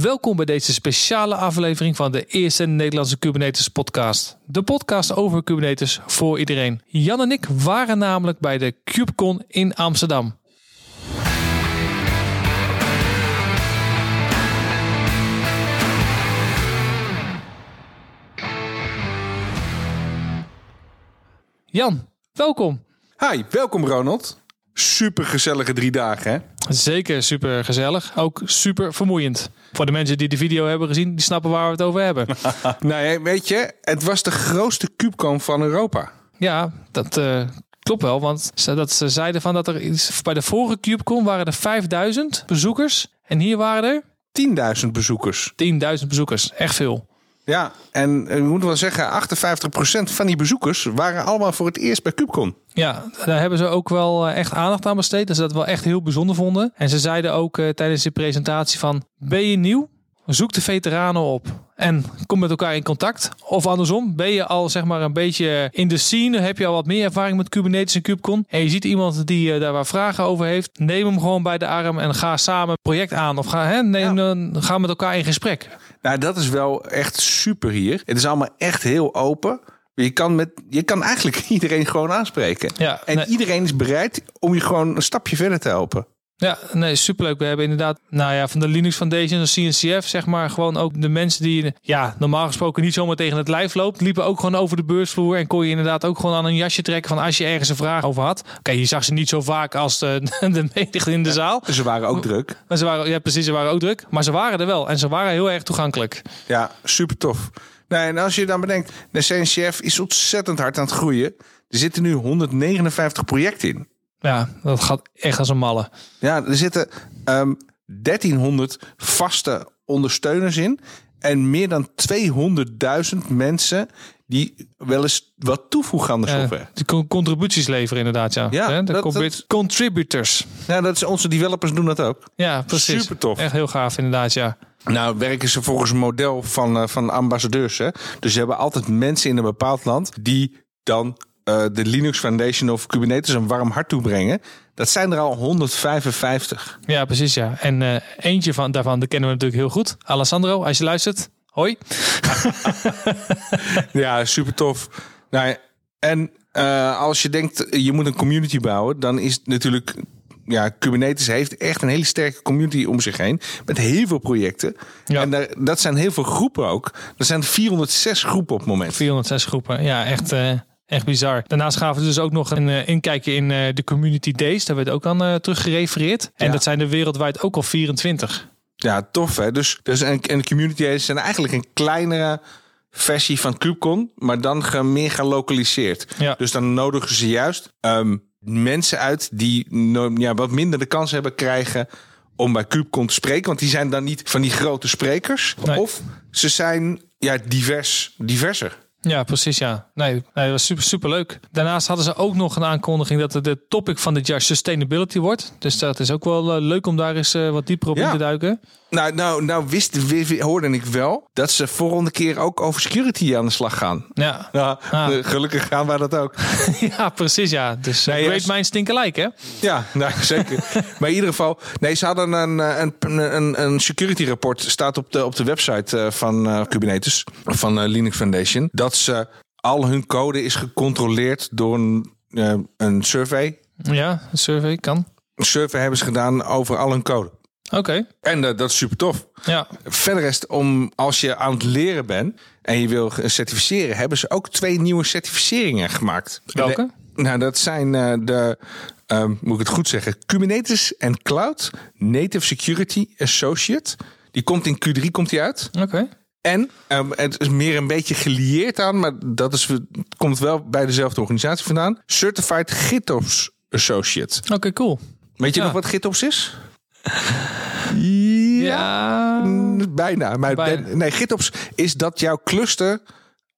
Welkom bij deze speciale aflevering van de eerste Nederlandse Kubernetes podcast. De podcast over Kubernetes voor iedereen. Jan en ik waren namelijk bij de KubeCon in Amsterdam. Jan, welkom. Hi, welkom Ronald. Super gezellige drie dagen, hè? Zeker super gezellig. Ook super vermoeiend. Voor de mensen die de video hebben gezien, die snappen waar we het over hebben. nou ja, weet je, het was de grootste KubeCon van Europa. Ja, dat uh, klopt wel. Want ze, dat ze zeiden van dat er iets, bij de vorige KubeCon waren er 5000 bezoekers. En hier waren er 10.000 bezoekers. 10.000 bezoekers, echt veel. Ja, en we moeten wel zeggen, 58% van die bezoekers waren allemaal voor het eerst bij KubeCon. Ja, daar hebben ze ook wel eh, echt aandacht aan besteed. Dat ze dat wel echt heel bijzonder vonden. En ze zeiden ook uh, tijdens de presentatie van, ben je nieuw? Zoek de veteranen op en kom met elkaar in contact. Of andersom, ben je al zeg maar een beetje in de scene, heb je al wat meer ervaring met Kubernetes en KubeCon. En je ziet iemand die uh, daar waar vragen over heeft, neem hem gewoon bij de arm en ga samen een project aan. Of ga, hè, neem, ja. ga met elkaar in gesprek. Nou, dat is wel echt super hier. Het is allemaal echt heel open. Je kan, met, je kan eigenlijk iedereen gewoon aanspreken. Ja, en nee. iedereen is bereid om je gewoon een stapje verder te helpen. Ja, nee, superleuk. We hebben inderdaad, nou ja, van de Linux Foundation, de CNCF, zeg maar, gewoon ook de mensen die, ja, normaal gesproken niet zomaar tegen het lijf loopt, liepen ook gewoon over de beursvloer en kon je inderdaad ook gewoon aan een jasje trekken van als je ergens een vraag over had. Oké, okay, je zag ze niet zo vaak als de, de menigte in de zaal. Ja, ze waren ook druk. Maar ze waren, ja, precies, ze waren ook druk, maar ze waren er wel en ze waren heel erg toegankelijk. Ja, super tof. Nee, en als je dan bedenkt, de CNCF is ontzettend hard aan het groeien. Er zitten nu 159 projecten in. Ja, dat gaat echt als een malle. Ja, er zitten um, 1300 vaste ondersteuners in. En meer dan 200.000 mensen die wel eens wat toevoegen aan de software. Uh, die contributies leveren inderdaad, ja. ja de dat, dat, contributors. Ja, dat is, onze developers doen dat ook. Ja, precies. Super tof. Echt heel gaaf inderdaad, ja. Nou, werken ze volgens een model van, uh, van ambassadeurs. Hè? Dus ze hebben altijd mensen in een bepaald land die dan uh, de Linux Foundation of Kubernetes een warm hart toebrengen. Dat zijn er al 155. Ja, precies ja. En uh, eentje van, daarvan, de kennen we natuurlijk heel goed. Alessandro, als je luistert, hoi. ja, super tof. Nou, en uh, als je denkt, je moet een community bouwen, dan is het natuurlijk ja, Kubernetes heeft echt een hele sterke community om zich heen. Met heel veel projecten. Ja. En daar, dat zijn heel veel groepen ook. Er zijn 406 groepen op het moment. 406 groepen, ja, echt. Echt bizar. Daarnaast gaven we dus ook nog een uh, inkijkje in uh, de Community Days. Daar werd ook aan uh, terug gerefereerd. En Ja. dat zijn er wereldwijd ook al 24. Ja, tof hè. Dus, dus en, en de community days zijn eigenlijk een kleinere versie van KubeCon. Maar dan ge, meer gelokaliseerd. Ja. Dus dan nodigen ze juist um, mensen uit die no, ja, wat minder de kans hebben krijgen om bij KubeCon te spreken. Want die zijn dan niet van die grote sprekers. Nee. Of ze zijn ja, divers, diverser. Ja, precies ja. Nee, nee, dat was super, super leuk. Daarnaast hadden ze ook nog een aankondiging dat het de topic van dit jaar sustainability wordt. Dus dat is ook wel uh, leuk om daar eens uh, wat dieper op Ja. in te duiken. Nou, nou, nou wist, wi- hoorde ik wel dat ze volgende keer ook over security aan de slag gaan. Ja, Ja, Ah. de- gelukkig gaan wij dat ook. ja precies ja. Dus uh, Nee, great als- minds think alike hè. Ja, nou, zeker. maar in ieder geval, nee, ze hadden een, eh, een, een, een security rapport, staat op de, op de website van uh, Kubernetes, van uh, Linux Foundation, dat ze al hun code is gecontroleerd door een, uh, een survey. Ja, een survey kan. Een survey hebben ze gedaan over al hun code. Oké, okay. En uh, dat is super tof. ja. Verder is het om, als je aan het leren bent en je wil certificeren, hebben ze ook twee nieuwe certificeringen gemaakt. Welke? De, nou, dat zijn uh, de, um, moet ik het goed zeggen, Kubernetes en Cloud Native Security Associate. Die komt in Q3 komt die uit. Oké. Okay. En um, het is meer een beetje gelieerd aan, maar dat is, komt wel bij dezelfde organisatie vandaan. Certified GitOps Associate. Oké, okay, cool. Weet je ja. nog wat GitOps is? Ja, bijna. Maar bijna. nee, GitOps is dat jouw cluster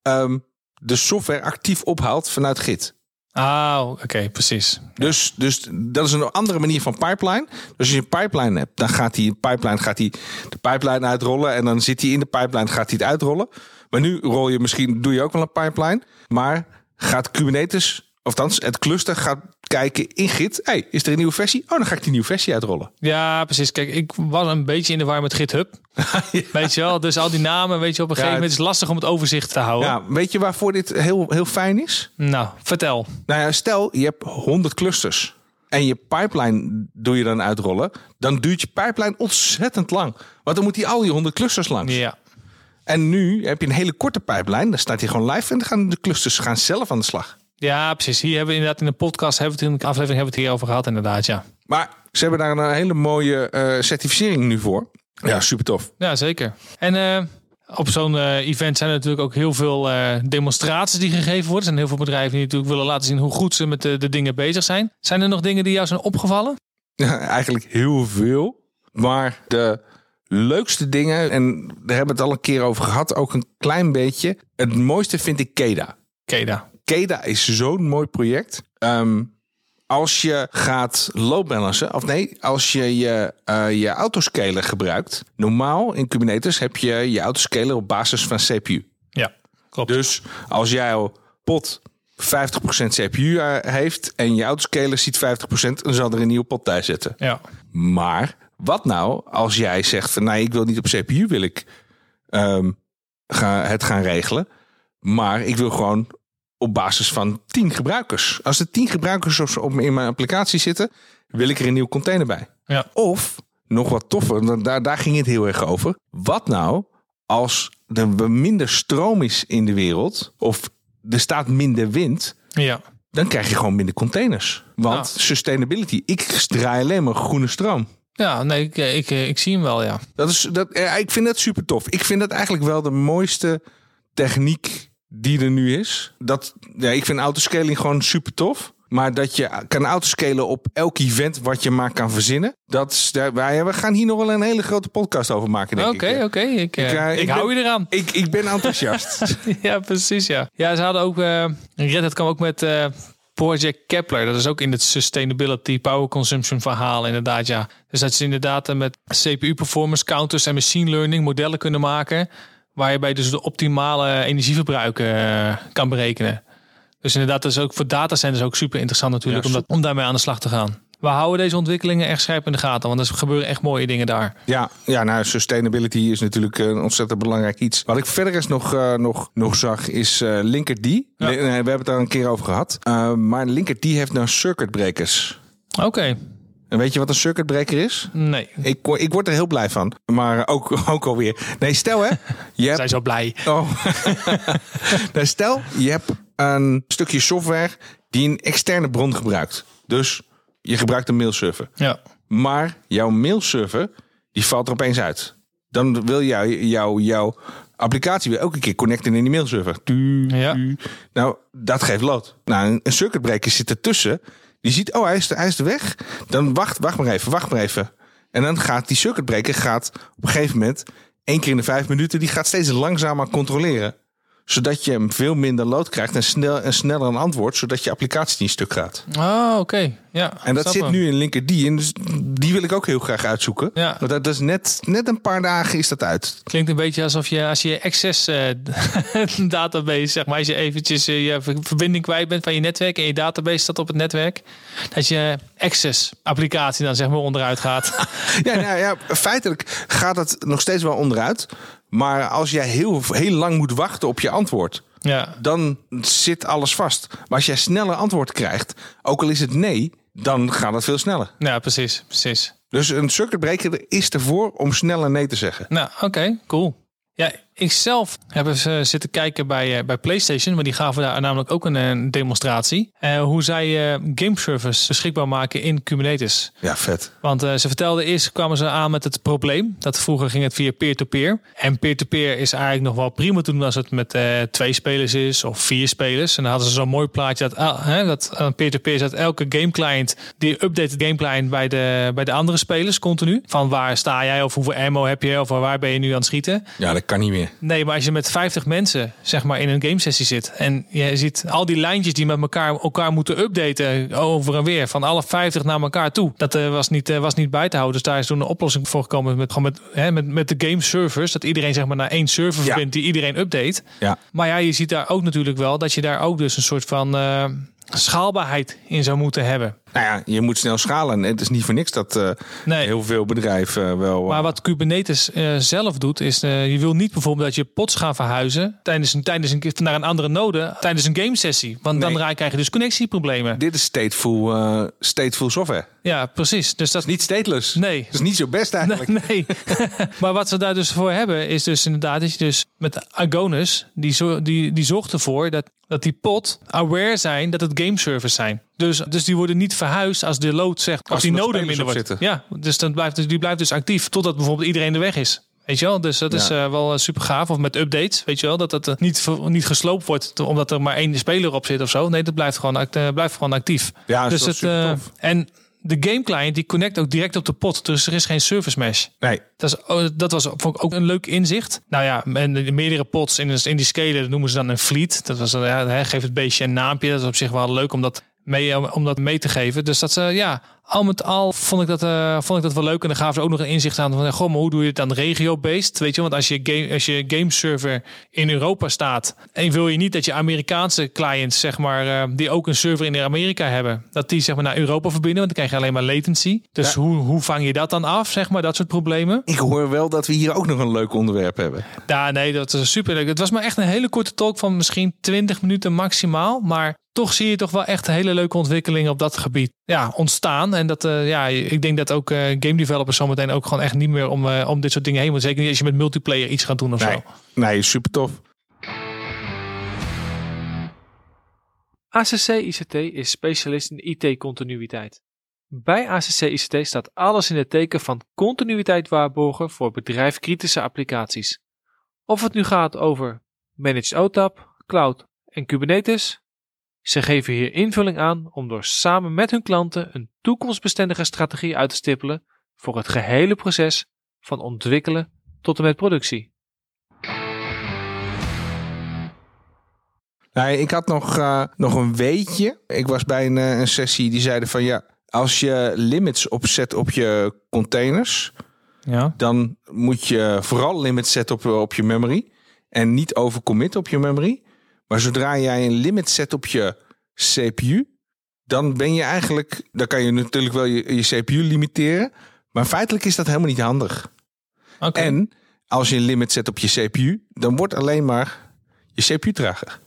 um, de software actief ophaalt vanuit Git. Ah, oké, okay, precies. Dus, dus dat is een andere manier van pipeline. Dus als je een pipeline hebt, dan gaat die pipeline gaat die de pipeline uitrollen en dan zit hij in de pipeline, gaat hij het uitrollen. Maar nu rol je misschien, doe je ook wel een pipeline, maar gaat Kubernetes, of het cluster gaat kijken in Git. hey, is er een nieuwe versie? Oh, dan ga ik die nieuwe versie uitrollen. Ja, precies. Kijk, ik was een beetje in de war met GitHub. Weet je wel? Dus al die namen, weet je, op een gegeven moment is het lastig om het overzicht te houden. Ja, weet je waarvoor dit heel, heel fijn is? Nou, vertel. Nou ja, stel je hebt 100 clusters en je pipeline doe je dan uitrollen, dan duurt je pipeline ontzettend lang. Want dan moet die al die 100 clusters langs. Ja. En nu heb je een hele korte pipeline, dan staat hij gewoon live en dan gaan de clusters gaan zelf aan de slag. Ja, precies. Hier hebben we inderdaad in de podcast, hebben we het in de aflevering hebben we het hierover gehad, inderdaad, ja. Maar ze hebben daar een hele mooie eh, certificering nu voor. Ja, super tof. Ja, zeker. En eh, op zo'n eh, event zijn er natuurlijk ook heel veel eh, demonstraties die gegeven worden. Er zijn heel veel bedrijven die natuurlijk willen laten zien hoe goed ze met de, de dingen bezig zijn. Zijn er nog dingen die jou zijn opgevallen? Ja, eigenlijk heel veel. Maar de leukste dingen, en daar hebben we het al een keer over gehad, ook een klein beetje. Het mooiste vind ik Keda. Keda. Keda is zo'n mooi project. Ehm, als je gaat load balancen, of nee, als je je, eh, je autoscaler gebruikt. Normaal in Kubernetes heb je je autoscaler op basis van CPU. Ja, klopt. Dus als jouw pot 50% CPU eh, heeft en je autoscaler ziet 50%, dan zal er een nieuwe pot bij zitten. Ja. Maar wat nou als jij zegt van nee, ik wil niet op CPU wil ik ehm, ga, het gaan regelen. Maar ik wil gewoon op basis van 10 gebruikers. Als er 10 gebruikers op, op, in mijn applicatie zitten, wil ik er een nieuw container bij. Ja. Of nog wat toffer, want daar, daar ging het heel erg over. Wat nou als er minder stroom is in de wereld, of er staat minder wind, Ja. dan krijg je gewoon minder containers. Want sustainability, ik draai alleen maar groene stroom. Ja, nee, ik, ik, ik zie hem wel, ja. Dat is, dat, eh, ik vind dat super tof. Ik vind dat eigenlijk wel de mooiste techniek die er nu is. Dat, ja, ik vind autoscaling gewoon super tof. Maar dat je kan autoscalen op elk event wat je maar kan verzinnen. Dat is, wij, we gaan hier nog wel een hele grote podcast over maken, denk Oké, ik. oké. Ik, eh, eh, ik, ik hou je eraan. Ik, ik ben enthousiast. ja, precies, ja. Ja, ze hadden ook... eh Red Hat kwam ook met eh, Project Kepler. Dat is ook in het sustainability power consumption verhaal, inderdaad, ja. Dus dat ze inderdaad eh, met CPU performance counters en machine learning modellen kunnen maken... waar je bij dus de optimale energieverbruik eh, kan berekenen. Dus inderdaad, dat is ook voor datacenters ook super interessant natuurlijk... Ja, om, dat, om daarmee aan de slag te gaan. We houden deze ontwikkelingen echt scherp in de gaten... want er gebeuren echt mooie dingen daar. Ja, ja, nou, sustainability is natuurlijk een ontzettend belangrijk iets. Wat ik verder eens nog, eh, nog, nog zag, is eh Linkerd. We hebben het daar een keer over gehad. Uh, maar Linkerd heeft nou circuit breakers. Oké, En weet je wat een circuit breaker is? nee. Ik, ik word er heel blij van. Maar ook, ook alweer. Nee, stel hè. Je Zijn hebt, zo blij. oh. nee, stel, je hebt een stukje software die een externe bron gebruikt. Dus je gebruikt een mailserver. Ja. Maar jouw mailserver, die valt er opeens uit. Dan wil jij jouw, applicatie weer elke keer connecten in die mailserver. Ja. Nou, dat geeft lood. Nou, een, een circuit breaker zit ertussen. Die ziet, oh, hij is, hij is weg. Dan wacht, wacht maar even, wacht maar even. En dan gaat die circuit breaker gaat op een gegeven moment, één keer in de vijf minuten, die gaat steeds langzamer controleren. Zodat je hem veel minder lood krijgt en, snel, en sneller een antwoord, zodat je applicatie niet stuk gaat. Oh, oké. Ja, En dat zit hem. nu in Linkerd en dus die wil ik ook heel graag uitzoeken. Ja. Want dat is net, net een paar dagen is dat uit. Klinkt een beetje alsof je als je access eh, database, zeg maar, als je eventjes eh, je ver- verbinding kwijt bent van je netwerk en je database staat op het netwerk, dat je access applicatie dan zeg maar onderuit gaat. Ja, nou ja, feitelijk gaat het nog steeds wel onderuit. Maar als jij heel, heel lang moet wachten op je antwoord, ja. dan zit alles vast. Maar als jij sneller antwoord krijgt, ook al is het nee, dan gaat het veel sneller. ja, precies, precies. Dus een circuit breaker is ervoor om sneller nee te zeggen. Nou, oké, cool. Ja, ik zelf heb eens eh, zitten kijken bij, eh, bij PlayStation, maar die gaven daar namelijk ook een, demonstratie. Eh, hoe zij game servers beschikbaar maken in Kubernetes. Ja, vet. Want ze vertelden eerst kwamen ze aan met het probleem. Dat vroeger ging het via peer-to-peer. En peer-to-peer is eigenlijk nog wel prima toen als het met twee spelers is of vier spelers. En dan hadden ze zo'n mooi plaatje dat, ah, hè, dat peer-to-peer is dat elke game client die update het game client bij de, bij de andere spelers continu. Van waar sta jij of hoeveel ammo heb je of waar ben je nu aan het schieten. Ja, dat kan niet meer. Nee, maar als je met 50 mensen zeg maar in een gamesessie zit en je ziet al die lijntjes die met elkaar, elkaar moeten updaten over en weer van alle 50 naar elkaar toe. Dat eh, was, niet, eh, was niet bij te houden. Dus daar is toen een oplossing voor gekomen met, gewoon met, hè, met, met de game servers. Dat iedereen zeg maar naar één server Ja. verbindt die iedereen update. Ja. Maar ja, je ziet daar ook natuurlijk wel dat je daar ook dus een soort van, eh, schaalbaarheid in zou moeten hebben. Nou ja, je moet snel schalen. Het is niet voor niks dat uh, Nee. heel veel bedrijven uh, wel... Maar wat Kubernetes uh, zelf doet, is je wil niet bijvoorbeeld dat je pods gaat verhuizen tijdens een, tijdens een, naar een andere node tijdens een game sessie. Want nee. dan krijg je dus connectieproblemen. Dit is stateful, stateful software. Ja, precies. Dus dat is niet stateless. Nee. Dat is niet zo best eigenlijk. Nee. maar wat ze daar dus voor hebben, is dus inderdaad dat je dus met Agonis, die, zo, die, die zorgt ervoor dat, dat die pod aware zijn dat het game servers zijn. Dus, dus die worden niet verhuisd als de load zegt, als, als die node minder wordt. Zitten. Ja, dus dan blijft, die blijft dus actief totdat bijvoorbeeld iedereen de weg is. Weet je wel? Dus dat Ja. is uh, wel super gaaf. Of met updates, weet je wel? Dat het uh, niet, niet gesloopt wordt omdat er maar één speler op zit of zo. Nee, dat blijft gewoon, act- uh, blijft gewoon actief. Ja, dus dat het, en de game client die connect ook direct op de pot. Dus er is geen service mesh. Nee, Dat, is, oh, dat was vond ik ook een leuk inzicht. Nou ja, en de meerdere pots in, in die scalen dat noemen ze dan een fleet. Dat was, ja, geeft het beestje een naampje. Dat is op zich wel leuk om dat mee, om dat mee te geven. Dus dat ze, ja, al met al vond ik dat, eh, vond ik dat wel leuk. En dan gaven ze ook nog een inzicht aan van, goh, maar hoe doe je het dan regio-based? Weet je, want als je, game, als je gameserver in Europa staat en wil je niet dat je Amerikaanse clients, zeg maar, eh, die ook een server in Amerika hebben, dat die zeg maar naar Europa verbinden, want dan krijg je alleen maar latency. Dus Ja. hoe, hoe vang je dat dan af, zeg maar, dat soort problemen? ik hoor wel dat we hier ook nog een leuk onderwerp hebben. Ja, nee, dat is super leuk. Het was maar echt een hele korte talk van misschien 20 minuten maximaal. Maar toch zie je toch wel echt hele leuke ontwikkelingen op dat gebied ja, ontstaan. En dat, eh, ja, ik denk dat ook eh, game developers zometeen ook gewoon echt niet meer om, eh, om dit soort dingen heen moeten. Zeker niet als je met multiplayer iets gaat doen of Nee, zo. nee super tof. ACC ICT is specialist in IT-continuïteit. Bij ACC ICT staat alles in het teken van continuïteit waarborgen voor bedrijfkritische applicaties. Of het nu gaat over Managed OTAP, Cloud en Kubernetes, ze geven hier invulling aan om door samen met hun klanten een toekomstbestendige strategie uit te stippelen voor het gehele proces van ontwikkelen tot en met productie. Nee, ik had nog, eh, nog een weetje. Ik was bij een, eh, een sessie die zeiden van ja, als je limits opzet op je containers, Ja. dan moet je vooral limits zetten op, op je memory. En niet overcommit op je memory. Maar zodra jij een limit zet op je CPU, dan ben je eigenlijk, dan kan je natuurlijk wel je, je CPU limiteren. Maar feitelijk is dat helemaal niet handig. En als je een limit zet op je CPU, dan wordt alleen maar je CPU trager.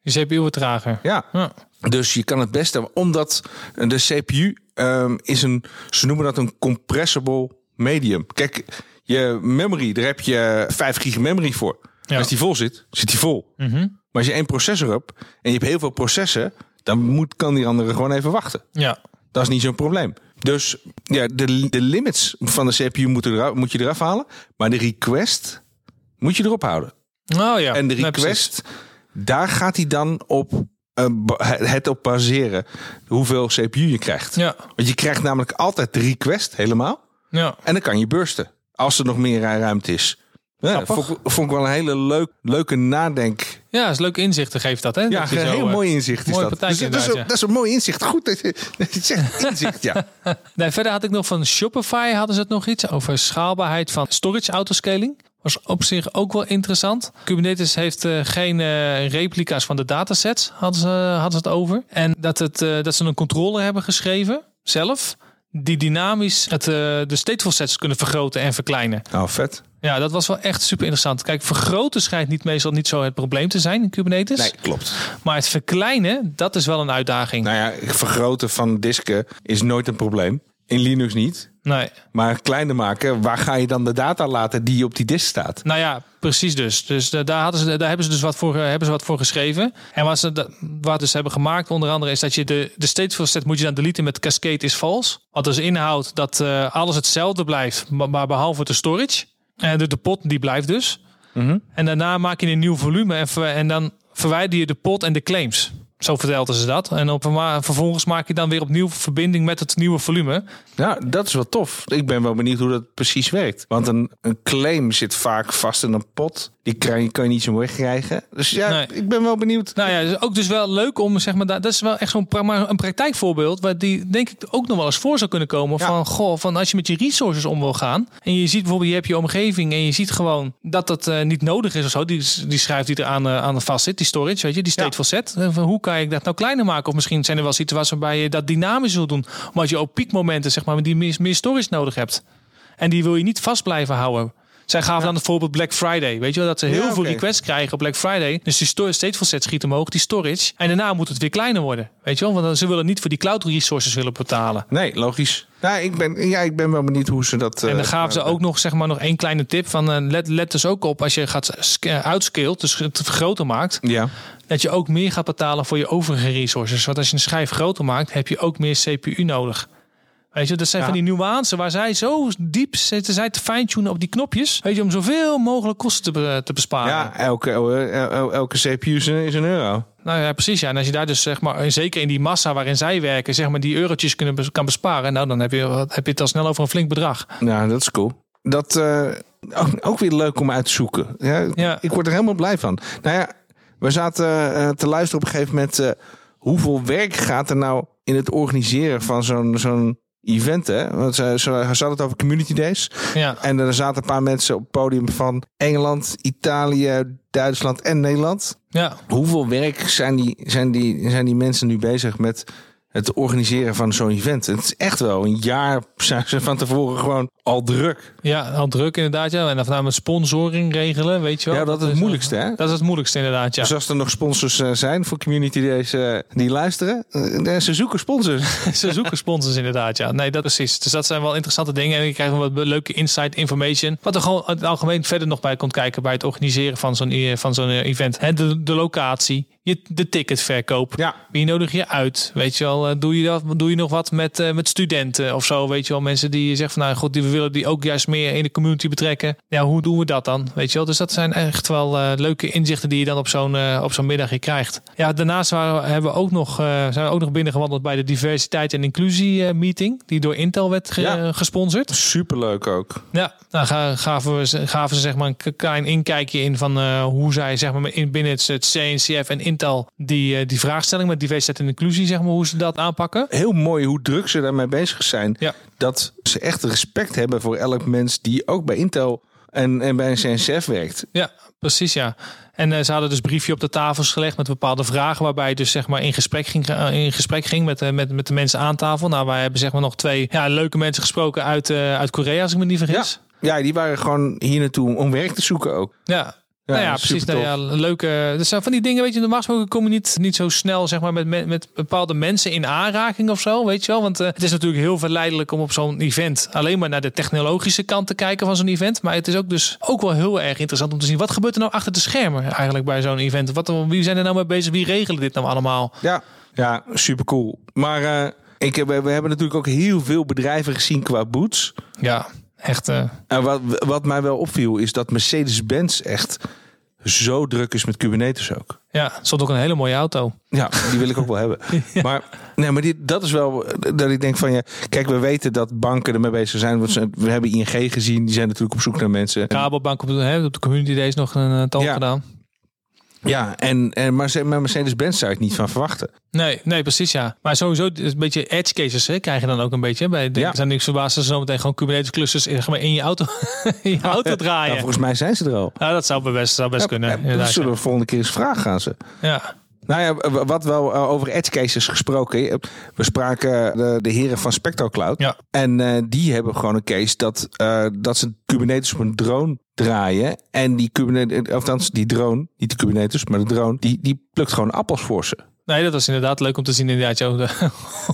Je CPU wordt trager. Ja. Ja. Dus je kan het beste, omdat de CPU ehm, is een, ze noemen dat een compressible medium. Kijk, je memory, daar heb je 5 gig memory voor. Ja. Als die vol zit, zit die vol. Mhm. Maar als je één processor hebt en je hebt heel veel processen, dan moet, kan die andere gewoon even wachten. ja. Dat is niet zo'n probleem. Dus ja, de, de limits van de CPU moeten eraf, moet je eraf halen. Maar de request moet je erop houden. Oh ja. En de Nee, request, daar gaat hij dan op eh, het op baseren hoeveel CPU je krijgt. Ja. Want je krijgt namelijk altijd de request helemaal. Ja. En dan kan je bursten. Als er nog meer ruimte is. Ja, vond, ik- vond ik wel een hele leuk, leuke nadenk. Ja, is leuk inzichten geeft dat, hè? Ja, Dat je een zo, heel eh, mooi inzicht is dat. Dus, dat, is een, dat is een mooi inzicht. Goed dat je, dat je het zegt. Inzicht, ja. Nee, verder had ik nog van Shopify hadden ze het nog iets over schaalbaarheid van storage autoscaling. Was op zich ook wel interessant. Kubernetes heeft eh, geen eh, replica's van de datasets, hadden ze, hadden ze het over. En dat, het, dat ze een controller hebben geschreven, zelf, die dynamisch het, eh, de stateful sets kunnen vergroten en verkleinen. Nou, vet. Ja, dat was wel echt super interessant. Kijk, vergroten schijnt niet meestal niet zo het probleem te zijn in Kubernetes. Nee, klopt. Maar het verkleinen, dat is wel een uitdaging. Nou ja, vergroten van disken is nooit een probleem. In Linux niet. Nee. Maar kleiner maken, waar ga je dan de data laten die op die disk staat? Nou ja, precies dus. Dus daar, hadden ze, daar hebben ze dus wat voor, eh, hebben ze wat voor geschreven. En wat ze wat dus hebben gemaakt, onder andere, is dat je de, de stateful set moet je dan deleten met cascade is false. Wat dus inhoudt dat eh, alles hetzelfde blijft, maar, maar behalve de storage. En de, de pot die blijft dus. En daarna maak je een nieuw volume en, en dan verwijder je de pot en de claims. Zo vertelden ze dat. En op, vervolgens maak je dan weer opnieuw verbinding met het nieuwe volume. Ja, dat is wel tof. Ik ben wel benieuwd hoe dat precies werkt. Want een, een claim zit vaak vast in een pot. Die kan je, kan je niet zo wegkrijgen. Dus ja, Nee. ik ben wel benieuwd. Nou ja, dus ook dus wel leuk om, zeg maar, dat dat is wel echt zo'n pra- een praktijkvoorbeeld waar die denk ik ook nog wel eens voor zou kunnen komen. Ja. Van, goh, van als je met je resources om wil gaan en je ziet bijvoorbeeld, je hebt je omgeving en je ziet gewoon dat dat eh, niet nodig is of zo. Die, die schrijft die er aan, uh, aan vast zit, die storage, weet je, die stateful set. Uh, hoe kan ik dat nou kleiner maken? Of misschien zijn er wel situaties waarbij je dat dynamisch wil doen. Omdat je op piekmomenten, zeg maar, die meer, meer storage nodig hebt. En die wil je niet vast blijven houden. Zij gaven dan bijvoorbeeld Black Friday. Weet je wel, dat ze heel Ja, veel requests krijgen op Black Friday. Dus die sto- stateful set schiet omhoog, die storage. En daarna moet het weer kleiner worden. Weet je wel, want dan- ze willen niet voor die cloud resources willen betalen. Nee, logisch. Nou, ik ben, ja, ik ben wel benieuwd hoe ze dat... En eh, dan gaven ze ook nog, zeg maar, nog één kleine tip van eh, let, let dus ook op als je gaat sc- eh, outscale, dus het groter maakt, Ja. dat je ook meer gaat betalen voor je overige resources. Want als je een schijf groter maakt, heb je ook meer CPU nodig. Weet je, dat zijn Ja. van die nuances waar zij zo diep zitten, zij te fine-tunen op die knopjes. Weet je, om zoveel mogelijk kosten te, te besparen. Ja, elke, el- elke CPU is een, euro. Nou ja, precies. Ja. En als je daar dus, zeg maar, zeker in die massa waarin zij werken, zeg maar, die eurotjes kunnen, kan besparen, nou, dan heb je, heb je het al snel over een flink bedrag. Nou, dat is cool. Dat eh, ook, ook weer leuk om uit te zoeken. Ja, Ja. Ik word er helemaal blij van. Nou ja, we zaten eh, te luisteren op een gegeven moment. eh, hoeveel werk gaat er nou in het organiseren van zo'n zo'n event? Hè? Want ze, ze, het over community days. Ja. En er zaten een paar mensen op het podium van Engeland, Italië, Duitsland en Nederland. Ja. Hoeveel werk zijn die, zijn die, zijn die mensen nu bezig met het organiseren van zo'n event? Het is echt wel een jaar zijn ze van tevoren gewoon al druk. Ja, al druk inderdaad. Ja. En dan met sponsoring regelen, weet je wel. Ja, dat is het moeilijkste, hè? Dat is het moeilijkste inderdaad, ja. Dus als er nog sponsors eh, zijn voor Community Days eh, die luisteren, eh, ze zoeken sponsors. Ze zoeken sponsors inderdaad, ja. Nee, dat precies. Dus dat zijn wel interessante dingen. En je krijgt wat leuke inside information. Wat er gewoon het algemeen verder nog bij komt kijken bij het organiseren van zo'n eh, van zo'n eh, event. De, de locatie, je, de ticketverkoop. Ja. Wie nodig je uit? Weet je wel, eh, doe je, dat, doe je nog wat met, eh, met studenten of zo? Weet je wel, mensen die zeggen van nou goed, die we willen die ook juist meer in de community betrekken. Ja, hoe doen we dat dan? Weet je wel, dus dat zijn echt wel eh, leuke inzichten die je dan op zo'n op zo'n middag hier krijgt. Ja, daarnaast waren, hebben we ook nog, eh, zijn we ook nog binnengewandeld bij de diversiteit en inclusie eh, meeting, die door Intel werd ge- Ja. gesponsord. Superleuk ook. Ja, nou ga- gaven, we, ze- gaven ze zeg maar een klein inkijkje in van eh, hoe zij zeg maar in, binnen het, het CNCF en Intel die, eh, die vraagstelling met diversiteit en inclusie, zeg maar, hoe ze dat aanpakken. Heel mooi hoe druk ze daarmee bezig zijn. Ja. Dat ze echt respect hebben voor elk mens die ook bij Intel en, en bij een CNCF werkt. Ja, precies ja. En eh, ze hadden dus briefje op de tafels gelegd met bepaalde vragen, waarbij je dus zeg maar in gesprek ging, eh, in gesprek ging met, met, met de mensen aan tafel. Nou, wij hebben zeg maar nog twee ja, leuke mensen gesproken uit, uit Korea, als ik me niet vergis. Ja, die waren gewoon hier naartoe om werk te zoeken ook. Ja. Nou ja, precies. Nou ja, leuke. Dat zijn van die dingen, weet je, normaal gesproken kom je niet, niet zo snel zeg maar, met, met, met bepaalde mensen in aanraking of zo, weet je wel. Want eh, het is natuurlijk heel verleidelijk om op zo'n event alleen maar naar de technologische kant te kijken van zo'n event. Maar het is ook dus ook wel heel erg interessant om te zien wat gebeurt er nou achter de schermen eigenlijk bij zo'n event. Wat, wie zijn er nou mee bezig? Wie regelen dit nou allemaal? Ja, ja super cool. Maar eh, ik heb, we hebben natuurlijk ook heel veel bedrijven gezien qua boots. Ja, echt. eh, En wat, wat mij wel opviel is dat Mercedes-Benz echt zo druk is met Kubernetes ook. ja, stond ook een hele mooie auto. Ja, die wil ik ook wel hebben. Maar, nee, maar dit, dat is wel dat ik denk van ja. Kijk, we weten dat banken ermee bezig zijn. Want ze- we hebben ING gezien. Die zijn natuurlijk op zoek naar mensen. Rabobank op de, hè, op de community days nog een uh, talk Ja. gedaan. Ja, en, en, Mercedes-Benz zou ik niet van verwachten. Nee, nee, precies ja. Maar sowieso een beetje edge cases hè, krijg je dan ook een beetje. Bij de, Ja. zijn niks verbaasd als ze zometeen gewoon Kubernetes clusters in, in je auto, in je auto Nou, draaien. volgens mij zijn ze er al. Ja, dat zou best, zou best Ja, kunnen. ja, dat zullen ja. we volgende keer eens vragen gaan ze. Ja. Nou ja, wat wel eh, over edge cases gesproken. We spraken de, de heren van Spectro Cloud. Ja. En eh, die hebben gewoon een case dat, eh, dat ze Kubernetes op een drone draaien. En die Kubernetes, althans die drone, niet de Kubernetes, maar de drone, die, die plukt gewoon appels voor ze. Nee, dat was inderdaad leuk om te zien inderdaad, joh, de-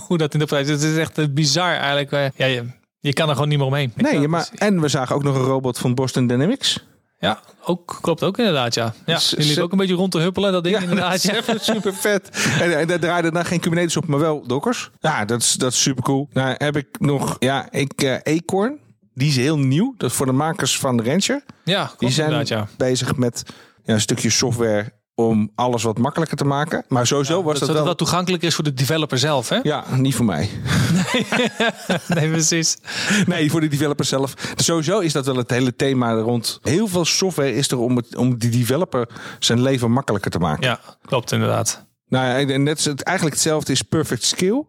hoe dat in de prijs Het is echt eh, bizar eigenlijk. eh, Ja, je, je kan er gewoon niet meer omheen. Nee, maar en we zagen ook nog een robot van Boston Dynamics. Ja, ook, klopt ook inderdaad, ja. Ja, Dus- liep ook een beetje rond te huppelen, dat ding inderdaad. Ja. super vet. En, en daar draaide dan geen Kubernetes op, maar wel Dockers. Ja, dat is, dat is super cool. Nou heb ik nog, ja, ik eh Acorn. Die is heel nieuw. Dat is voor de makers van Rancher. Ja, klopt Die zijn inderdaad, ja. bezig met ja, een stukje software om alles wat makkelijker te maken. Maar sowieso was Dat, dat, wel... het wat toegankelijker is voor de developer zelf, hè? Ja, niet voor mij. Nee, precies. Nee, voor de developer zelf. Sowieso is dat wel het hele thema rond. Heel veel software is er om, het, om die developer zijn leven makkelijker te maken. Ja, klopt inderdaad. Nou ja, en net is het, eigenlijk hetzelfde is Perfect Skill.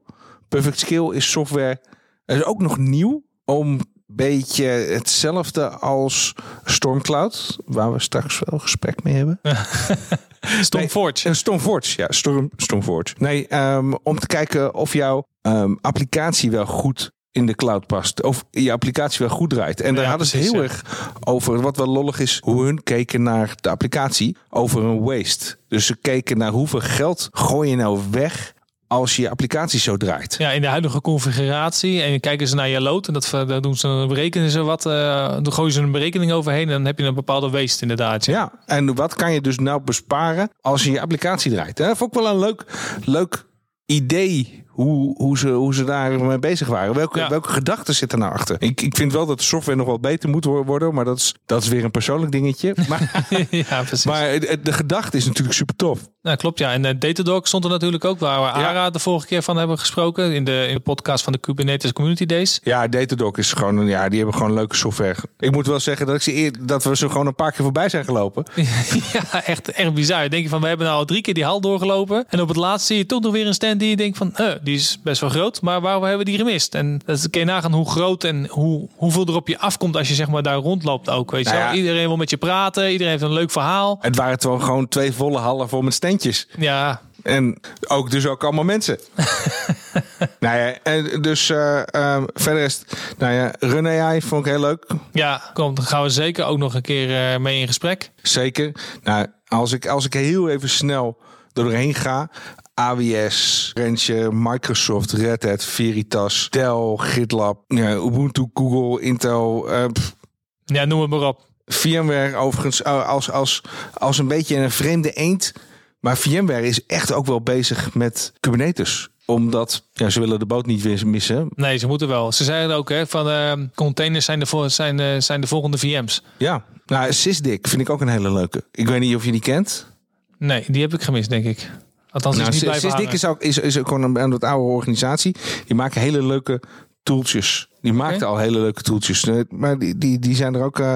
Perfect Skill is software. Het is ook nog nieuw om beetje hetzelfde als Stormcloud, waar we straks wel gesprek mee hebben. Stormforge. Een Stormforge, ja, Storm, Stormforge. Nee, ehm, om te kijken of jouw ehm, applicatie wel goed in de cloud past. Of je applicatie wel goed draait. En daar hadden ze heel ja. erg over, wat wel lollig is, hoe hun keken naar de applicatie over een waste. Dus ze keken naar hoeveel geld gooi je nou weg als je applicatie zo draait. Ja, in de huidige configuratie. En dan kijken ze naar je load. En dat, daar doen ze, berekenen ze wat. eh dan gooien ze een berekening overheen. En dan heb je een bepaalde waste inderdaad. Ja. Ja, en wat kan je dus nou besparen als je je applicatie draait? Dat vond ik wel een leuk, leuk idee hoe, hoe, ze, hoe ze daar mee bezig waren. Welke, Ja. welke gedachten zitten nou achter? Ik, ik vind wel dat de software nog wel beter moet wo- worden, maar dat is, dat is weer een persoonlijk dingetje. Maar, ja, precies. maar de gedachte is natuurlijk super tof. Nou, klopt ja. En uh, Datadog stond er natuurlijk ook, waar we ARA de vorige keer van hebben gesproken. In de, in de podcast van de Kubernetes Community Days. Ja, Datadog is gewoon, een- ja, die hebben gewoon leuke software. Ik moet wel zeggen dat, ik ze eer, dat we ze gewoon een paar keer voorbij zijn gelopen. ja, echt, echt bizar. Denk je van, we hebben nou al drie keer die hal doorgelopen. En op het laatst zie je toch nog weer een stand die je denkt van, eh, die is best wel groot. Maar waarom hebben we die gemist? En dat kun je nagaan hoe groot en hoe, hoeveel er op je afkomt als je zeg maar daar rondloopt ook. Weet je Nou ja. Iedereen wil met je praten. Iedereen heeft een leuk verhaal. Het waren toch gewoon twee volle hallen vol met standjes. Ja, En ook dus ook allemaal mensen. nou ja, en dus ehm, verder is het, nou ja, Run AI vond ik heel leuk. ja kom, dan gaan we zeker ook nog een keer eh, mee in gesprek. Zeker. Nou, als ik, als ik heel even snel doorheen ga. AWS, Rentje, Microsoft, Red Hat, Veritas, Dell, GitLab, ja, Ubuntu, Google, Intel, eh, Ja, noem het maar op. VMware overigens eh, als, als, als een beetje een vreemde eend. Maar VMware is echt ook wel bezig met Kubernetes. Omdat ja, ze willen de boot niet weer missen. Nee, ze moeten wel. Ze zeiden ook hè, van eh, containers zijn de, zijn, zijn de volgende VM's. Ja, nou, Sysdig vind ik ook een hele leuke. Ik weet niet of je die kent. Nee, die heb ik gemist, denk ik. Althans, Nou, is niet blijven is ook, is, is ook gewoon een, wat oude organisatie. Die maken hele leuke tooltjes. Die maakten al hele leuke tooltjes. Eh, Maar die, die, die zijn er ook... eh,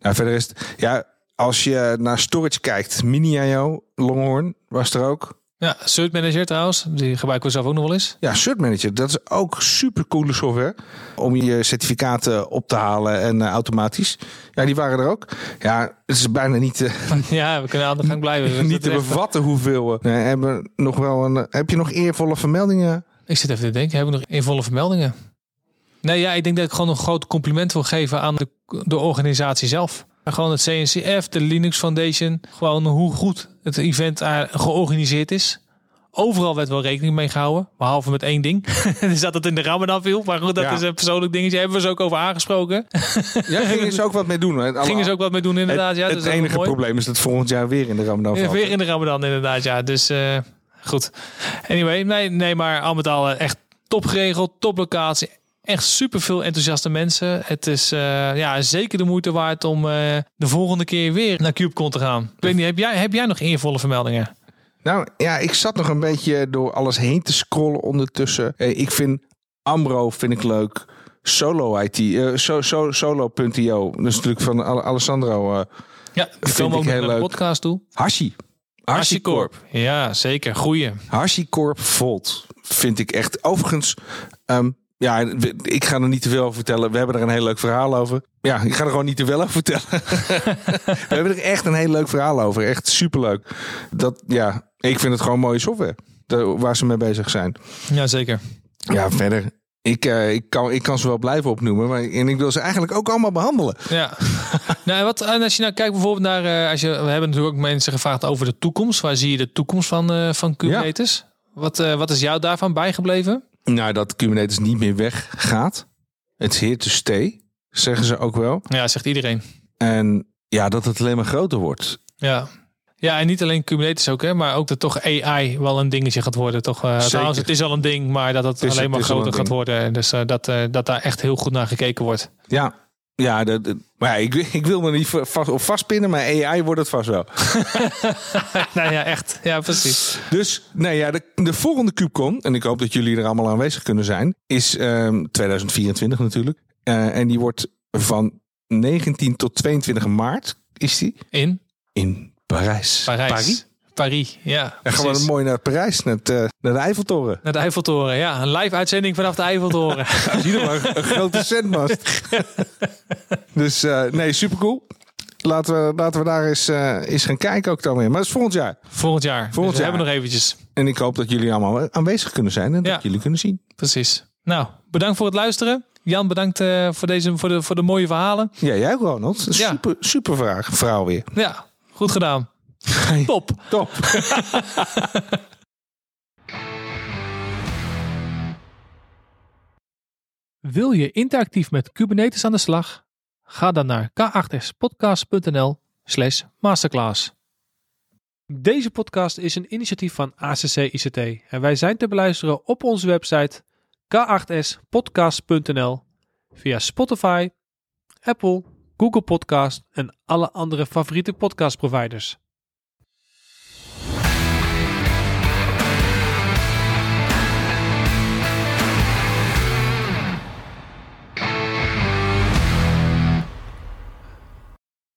nou, verder is het... Ja, als je naar storage kijkt. Mini.io, Longhorn was er ook. Ja, Cert Manager trouwens. Die gebruiken we zelf ook nog wel eens. Ja, Cert Manager, dat is ook super coole software om je certificaten op te halen en eh, automatisch. Ja, die waren er ook. Ja, het is bijna niet, eh, Ja, we kunnen aan de gang blijven. Niet te bevatten hoeveel. eh, nee, hebben nog wel een. eh, Heb je nog eervolle vermeldingen? Ik zit even te denken, hebben we nog involle vermeldingen? Nee, ja, ik denk dat ik gewoon een groot compliment wil geven aan de, de organisatie zelf. En Gewoon het CNCF, de Linux Foundation. Gewoon hoe goed het event georganiseerd is. Overal werd wel rekening mee gehouden. Behalve met één ding. dus dat het in de Ramadan viel. Maar goed, dat Ja. is een persoonlijk dingetje. Hebben we ze ook over aangesproken. Ja, gingen ze ook wat mee doen. Alle- Gingen ze ook wat mee doen inderdaad. Het, ja, het dus enige probleem is dat volgend jaar weer in de Ramadan valt. weer in de Ramadan inderdaad, ja. Dus eh, goed. Anyway, nee, nee, maar al met al eh, echt top geregeld, top locatie. Echt super veel enthousiaste mensen. Het is eh, ja, zeker de moeite waard om eh, de volgende keer weer naar CubeCon te gaan. Ik weet niet, heb jij, heb jij nog eervolle vermeldingen? Nou ja, ik zat nog een beetje door alles heen te scrollen ondertussen. Eh, ik vind Ambro vind ik leuk. Solo IT, so, so, solo.io. Dat is natuurlijk van Ale- Alessandro. Ja, Vind komen ook heel naar de leuk. podcast toe. Hashi. HashiCorp. Ja, zeker. Goeie. HashiCorp Volt vind ik echt. Overigens, ehm, ja, ik ga er niet te veel over vertellen. We hebben er een heel leuk verhaal over. Ja, ik ga er gewoon niet te veel over vertellen. we hebben er echt een heel leuk verhaal over. Echt superleuk. Dat, ja, ik vind het gewoon mooie software. Waar ze mee bezig zijn. Ja, zeker. Ja, verder. Ik, eh, ik, kan, ik kan ze wel blijven opnoemen. Maar, en ik wil ze eigenlijk ook allemaal behandelen. Ja. nou, wat, en als je nou kijkt bijvoorbeeld naar... eh, als je, we hebben natuurlijk ook mensen gevraagd over de toekomst. Waar zie je de toekomst van, eh, van Kubernetes? Wat, wat is jou daarvan bijgebleven? Nou, dat Kubernetes niet meer weggaat. Het is here to stay, zeggen ze ook wel. Ja, zegt iedereen. En ja, dat het alleen maar groter wordt. Ja. Ja, en niet alleen Kubernetes ook, hè, maar ook dat toch AI wel een dingetje gaat worden. Toch, eh, Zeker. trouwens, het is al een ding, maar dat het, Het is- alleen maar het groter gaat worden. Dus eh, dat, eh, dat daar echt heel goed naar gekeken wordt. Ja, ja, maar ja, ik, ik wil me niet va- vast, op vastpinnen, maar AI wordt het vast wel. nou ja, echt. Ja, precies. Dus nee, ja, de, de volgende KubeCon, en ik hoop dat jullie er allemaal aanwezig kunnen zijn, is ehm, 2024 natuurlijk. Eh, en die wordt van 19 tot 22 maart, is die, In in Parijs. Parijs. Paris, ja. En precies. mooi naar Parijs, naar, het, eh, naar de Eiffeltoren. Naar de Eiffeltoren, ja. Een live uitzending vanaf de Eiffeltoren. In ieder geval een grote zendmast. dus eh, nee, supercool. Laten we, laten we daar eens, eh, eens gaan kijken ook dan weer. Maar dat is volgend jaar. Volgend jaar. Volgend Dus we jaar. hebben nog eventjes. En ik hoop dat jullie allemaal aanwezig kunnen zijn en Ja. dat jullie kunnen zien. Precies. Nou, bedankt voor het luisteren. Jan, bedankt voor, deze, voor, de, voor de mooie verhalen. Ja, jij ook, Ronald. Een Ja. Super, super vraag, verhaal weer. Ja, goed gedaan. Top. Top. Wil je interactief met Kubernetes aan de slag? Ga dan naar k8spodcast.nl slash masterclass. Deze podcast is een initiatief van ACC ICT en wij zijn te beluisteren op onze website k8spodcast.nl via Spotify, Apple, Google Podcast en alle andere favoriete podcastproviders.